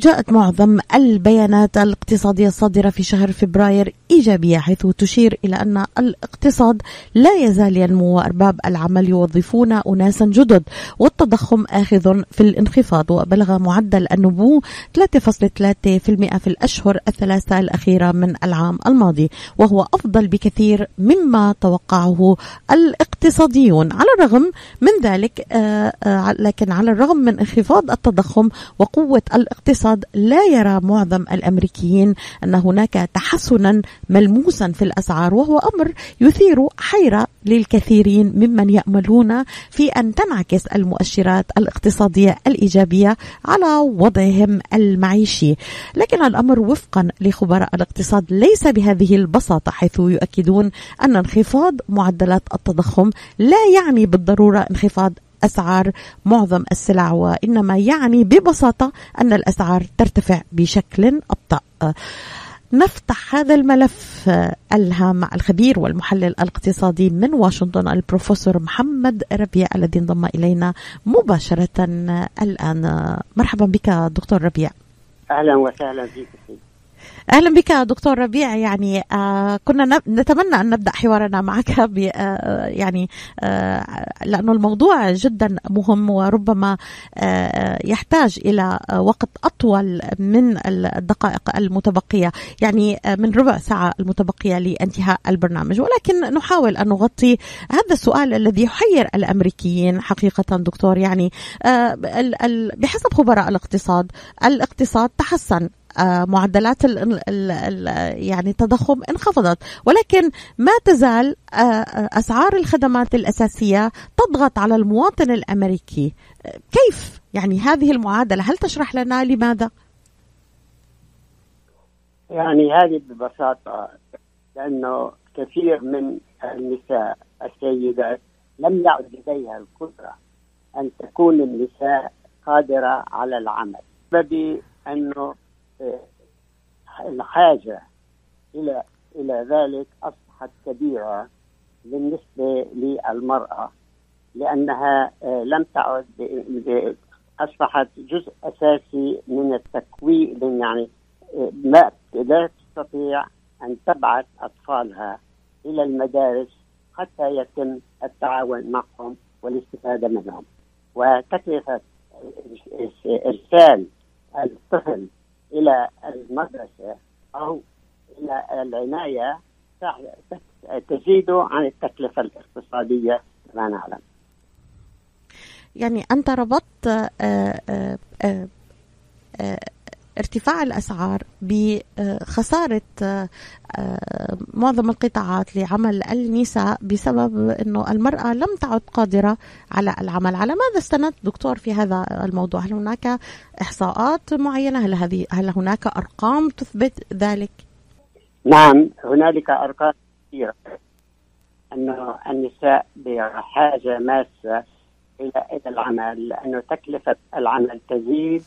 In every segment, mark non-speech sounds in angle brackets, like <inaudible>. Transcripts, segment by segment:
جاءت معظم البيانات الاقتصادية الصادرة في شهر فبراير إيجابية حيث تشير إلى أن الاقتصاد لا يزال ينمو وأرباب العمل يوظفون أناسا جدد والتضخم آخذ في الانخفاض وبلغ معدل النمو 3.3% في الأشهر الثلاثة الأخيرة من العام الماضي وهو أفضل بكثير مما توقعه الاقتصاديون. على الرغم من ذلك آه، آه، لكن على الرغم من انخفاض التضخم وقوة الاقتصاد الاقتصاد لا يرى معظم الأمريكيين أن هناك تحسنا ملموسا في الأسعار وهو أمر يثير حيرة للكثيرين ممن يأملون في أن تنعكس المؤشرات الاقتصادية الإيجابية على وضعهم المعيشي، لكن الأمر وفقا لخبراء الاقتصاد ليس بهذه البساطة حيث يؤكدون أن انخفاض معدلات التضخم لا يعني بالضرورة انخفاض أسعار معظم السلع وإنما يعني ببساطة أن الأسعار ترتفع بشكل أبطأ. نفتح هذا الملف الهام مع الخبير والمحلل الاقتصادي من واشنطن البروفيسور محمد ربيع الذي انضم إلينا مباشرة الآن. مرحبا بك دكتور ربيع. أهلا وسهلا بك أهلا بك دكتور ربيع. يعني آه كنا نتمنى أن نبدأ حوارنا معك آه يعني آه لأنه الموضوع جدا مهم وربما يحتاج إلى وقت أطول من الدقائق المتبقية يعني من ربع ساعة المتبقية لانتهاء البرنامج. ولكن نحاول أن نغطي هذا السؤال الذي يحير الأمريكيين حقيقة دكتور. يعني بحسب خبراء الاقتصاد الاقتصاد تحسن معدلات ال ال يعني التضخم انخفضت. ولكن ما تزال آه، آه، أسعار الخدمات الأساسية تضغط على المواطن الأمريكي. كيف؟ يعني هذه المعادلة هل تشرح لنا لماذا؟ يعني هذه ببساطة لأنه كثير من النساء السيدات لم يعد لديها القدرة أن تكون النساء قادرة على العمل. بسبب أنه الحاجة إلى إلى ذلك أصبحت كبيرة بالنسبة للمرأة لأنها آه، لم تعد أصبحت جزء أساسي من التكوين يعني آه، ما لا تستطيع أن تبعث أطفالها إلى المدارس حتى يتم التعاون معهم والاستفادة منهم. وتكلفة إرسال الطفل إلى المدرسة أو إلى العناية تزيد عن التكلفة الاقتصادية كما نعلم. يعني أنت ربطت آآ آه، آآ آه، آه، ارتفاع الاسعار بخساره معظم القطاعات لعمل النساء بسبب إنه المرأة لم تعد قادرة على العمل، على ماذا استند دكتور في هذا الموضوع؟ هل هناك إحصاءات معينة؟ هل هذه هل هناك أرقام تثبت ذلك؟ نعم هنالك أرقام كثيرة انه النساء بحاجة ماسة إلى إلى العمل لأنه تكلفة العمل تزيد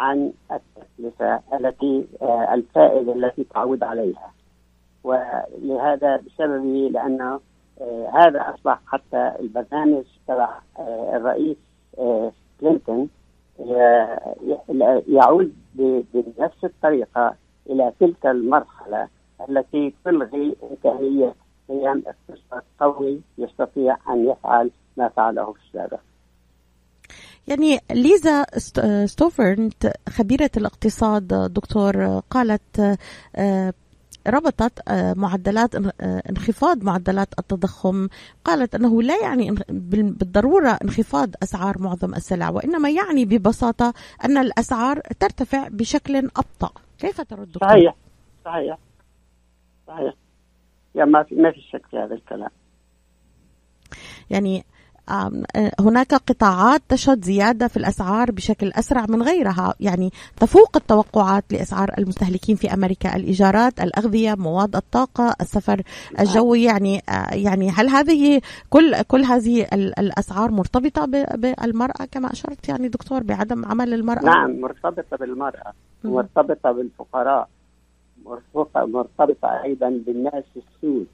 عن التكلفة التي آه، الفائدة التي تعود عليها. ولهذا بسببه لأنه آه، هذا أصبح حتى البرنامج تبع آه، الرئيس كلينتون يعود بنفس الطريقة إلى تلك المرحلة التي تلغي إمكانية قيام اقتصاد قوي يستطيع أن يفعل ما فعله في السابق. يعني ليزا ستوفرنت خبيرة الاقتصاد دكتور قالت آه، ربطت آه، معدلات آه، انخفاض معدلات التضخم. قالت إنه لا يعني بالضرورة انخفاض أسعار معظم السلع وإنما يعني ببساطة أن الأسعار ترتفع بشكل أبطأ. كيف ترد صحيح. صحيح. صحيح. يعني ما في ما في شك في هذا الكلام. يعني هناك قطاعات تشهد زيادة في الأسعار بشكل أسرع من غيرها. يعني تفوق التوقعات لأسعار المستهلكين في أمريكا. الإيجارات الأغذية مواد الطاقة السفر الجوي. يعني يعني هل هذه كل كل هذه الأسعار مرتبطة بالمرأة كما أشرت؟ يعني دكتور بعدم عمل المرأة؟ نعم مرتبطة بالمرأة. مرتبطة بالفقراء. مرتبطة أيضا بالناس السود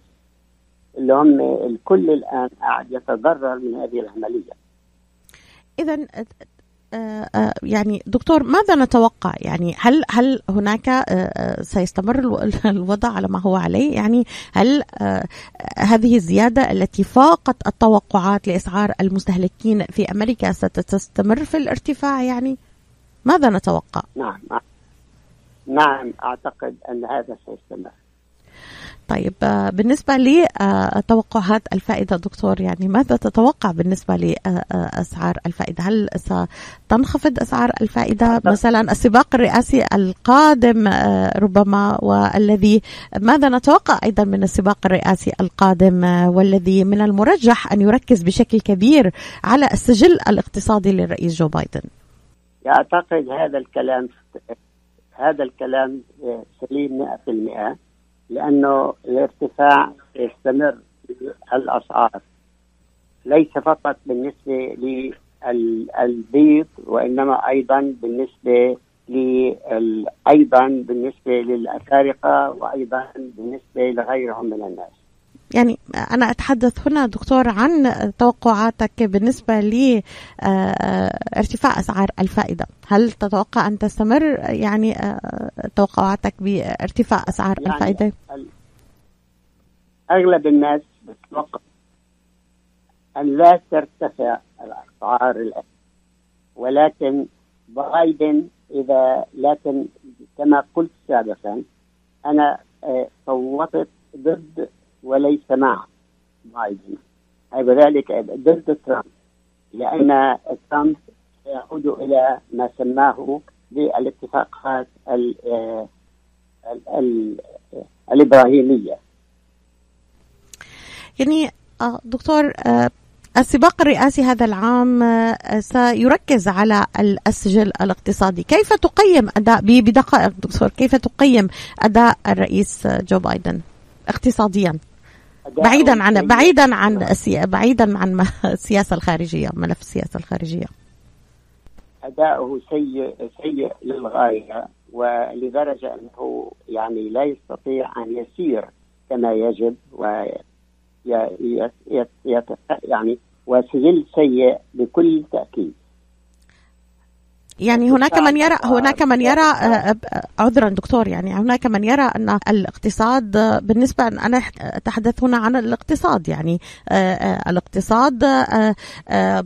اللي هم الكل الآن قاعد يتضرر من هذه العملية. إذا آه، آه، يعني دكتور ماذا نتوقع؟ يعني هل هل هناك آه، سيستمر <laughs> الوضع على ما هو عليه؟ يعني هل هذه الزيادة التي فاقت التوقعات لإسعار المستهلكين في أمريكا ستستمر في الارتفاع؟ يعني ماذا نتوقع؟ نعم نعم أعتقد أن هذا سيستمر. طيب آه، بالنسبة لتوقعات الفائدة دكتور يعني ماذا تتوقع بالنسبة لأسعار الفائدة؟ هل ستنخفض أسعار الفائدة؟ مثلا السباق الرئاسي القادم آه، ربما والذي ماذا نتوقع أيضا من السباق الرئاسي القادم آه، والذي من المرجح أن يركز بشكل كبير على السجل الاقتصادي للرئيس جو بايدن؟ أعتقد هذا الكلام هذا الكلام سليم 100% لأنه الارتفاع يستمر الأسعار ليس فقط بالنسبة للبيض وإنما أيضا بالنسبة أيضا بالنسبة للأفارقة وأيضا بالنسبة لغيرهم من الناس. يعني أنا أتحدث هنا دكتور عن توقعاتك بالنسبة لارتفاع أسعار الفائدة هل تتوقع أن تستمر يعني توقعاتك بارتفاع أسعار يعني الفائدة؟ أغلب الناس بتتوقع أن لا ترتفع الأسعار الآن ولكن بايدن إذا لكن كما قلت سابقا أنا صوتت ضد وليس مع بايدن وذلك ضد ترامب لأن ترامب يعود إلى ما سماه بالاتفاقات الإبراهيمية. يعني آه، دكتور آه، السباق الرئاسي هذا العام آه، سيركز على السجل الاقتصادي. كيف تقيم أداء بدقائق دكتور كيف تقيم أداء الرئيس جو بايدن اقتصاديا؟ بعيدا عن بعيدا عن بعيدا عن السياسة <laughs> الخارجية ملف السياسة الخارجية. أداؤه سيء سيء للغاية ولدرجة أنه يعني لا يستطيع أن يسير كما يجب و يعني وسجل سيء بكل تأكيد. يعني هناك من يرى هناك من يرى آه، آه، عذرا دكتور يعني هناك من يرى أن الاقتصاد بالنسبة أنا اتحدث هنا عن الاقتصاد يعني آه، الاقتصاد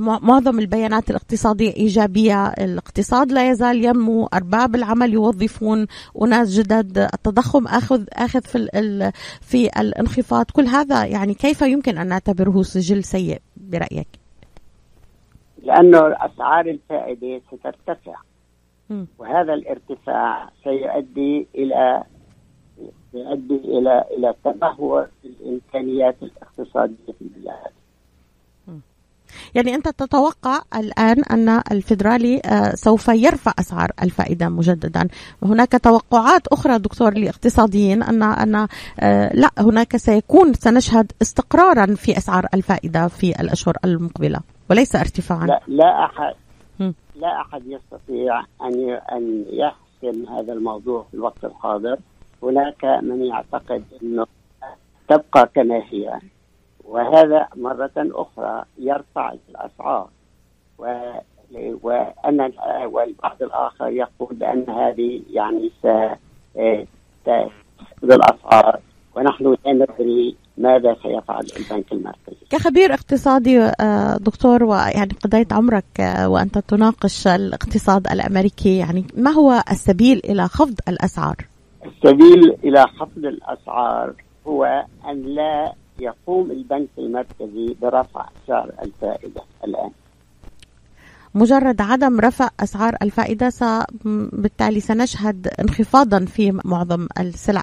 معظم البيانات الاقتصادية إيجابية. الاقتصاد لا يزال ينمو. أرباب العمل يوظفون. أناس جدد. التضخم اخذ آخذ في في الانخفاض. كل هذا يعني كيف يمكن أن نعتبره سجل سيء برأيك؟ لأنه أسعار الفائدة سترتفع. وهذا الارتفاع سيؤدي إلى يؤدي إلى إلى تدهور الإمكانيات الاقتصادية في البلاد. يعني أنت تتوقع الآن أن الفيدرالي آه، سوف يرفع أسعار الفائدة مجددا. وهناك توقعات أخرى دكتور لاقتصاديين أن أن آه، لا هناك سيكون سنشهد استقرارا في أسعار الفائدة في الأشهر المقبلة. وليس ارتفاعا. لا, لا أحد لا أحد يستطيع أن أن يحسم هذا الموضوع في الوقت الحاضر هناك من يعتقد أنه تبقى كما هي. وهذا مرة أخرى يرفع الأسعار. وأن والبعض الآخر يقول بأن هذه يعني ستفقد الأسعار ونحن لا ندري ماذا سيفعل البنك المركزي كخبير اقتصادي آه، دكتور ويعني قضيت عمرك آه، وأنت تناقش الاقتصاد الأمريكي يعني ما هو السبيل إلى خفض الأسعار؟ السبيل إلى خفض الأسعار هو أن لا يقوم البنك المركزي برفع سعر الفائدة الآن مجرد عدم رفع أسعار الفائدة بالتالي سنشهد انخفاضا في معظم السلع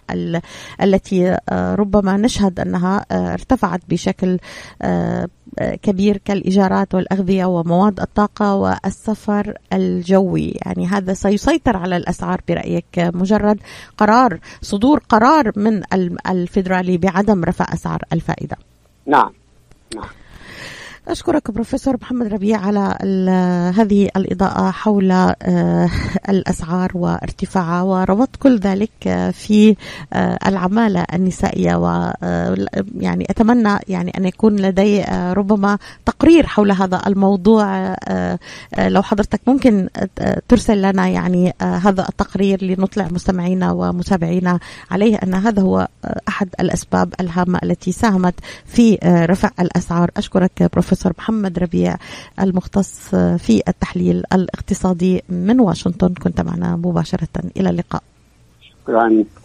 التي آه، ربما نشهد أنها آه، ارتفعت بشكل آه، كبير كالإيجارات والأغذية ومواد الطاقة والسفر الجوي، يعني هذا سيسيطر على الأسعار برأيك مجرد قرار صدور قرار من الفيدرالي بعدم رفع أسعار الفائدة. نعم. نعم. أشكرك بروفيسور محمد ربيع على هذه الإضاءة حول آه، <laughs> الأسعار وارتفاعها وربط كل ذلك آه، في آه، العمالة النسائية و يعني أتمنى يعني أن يكون لدي ربما تقرير حول هذا الموضوع لو حضرتك ممكن ترسل لنا يعني هذا التقرير لنطلع مستمعينا ومتابعينا عليه أن هذا هو أحد الأسباب الهامة التي ساهمت في رفع الأسعار. أشكرك بروفيسور البروفيسور محمد ربيع المختص في التحليل الاقتصادي من واشنطن. كنت معنا مباشرة. إلى اللقاء. شكرا.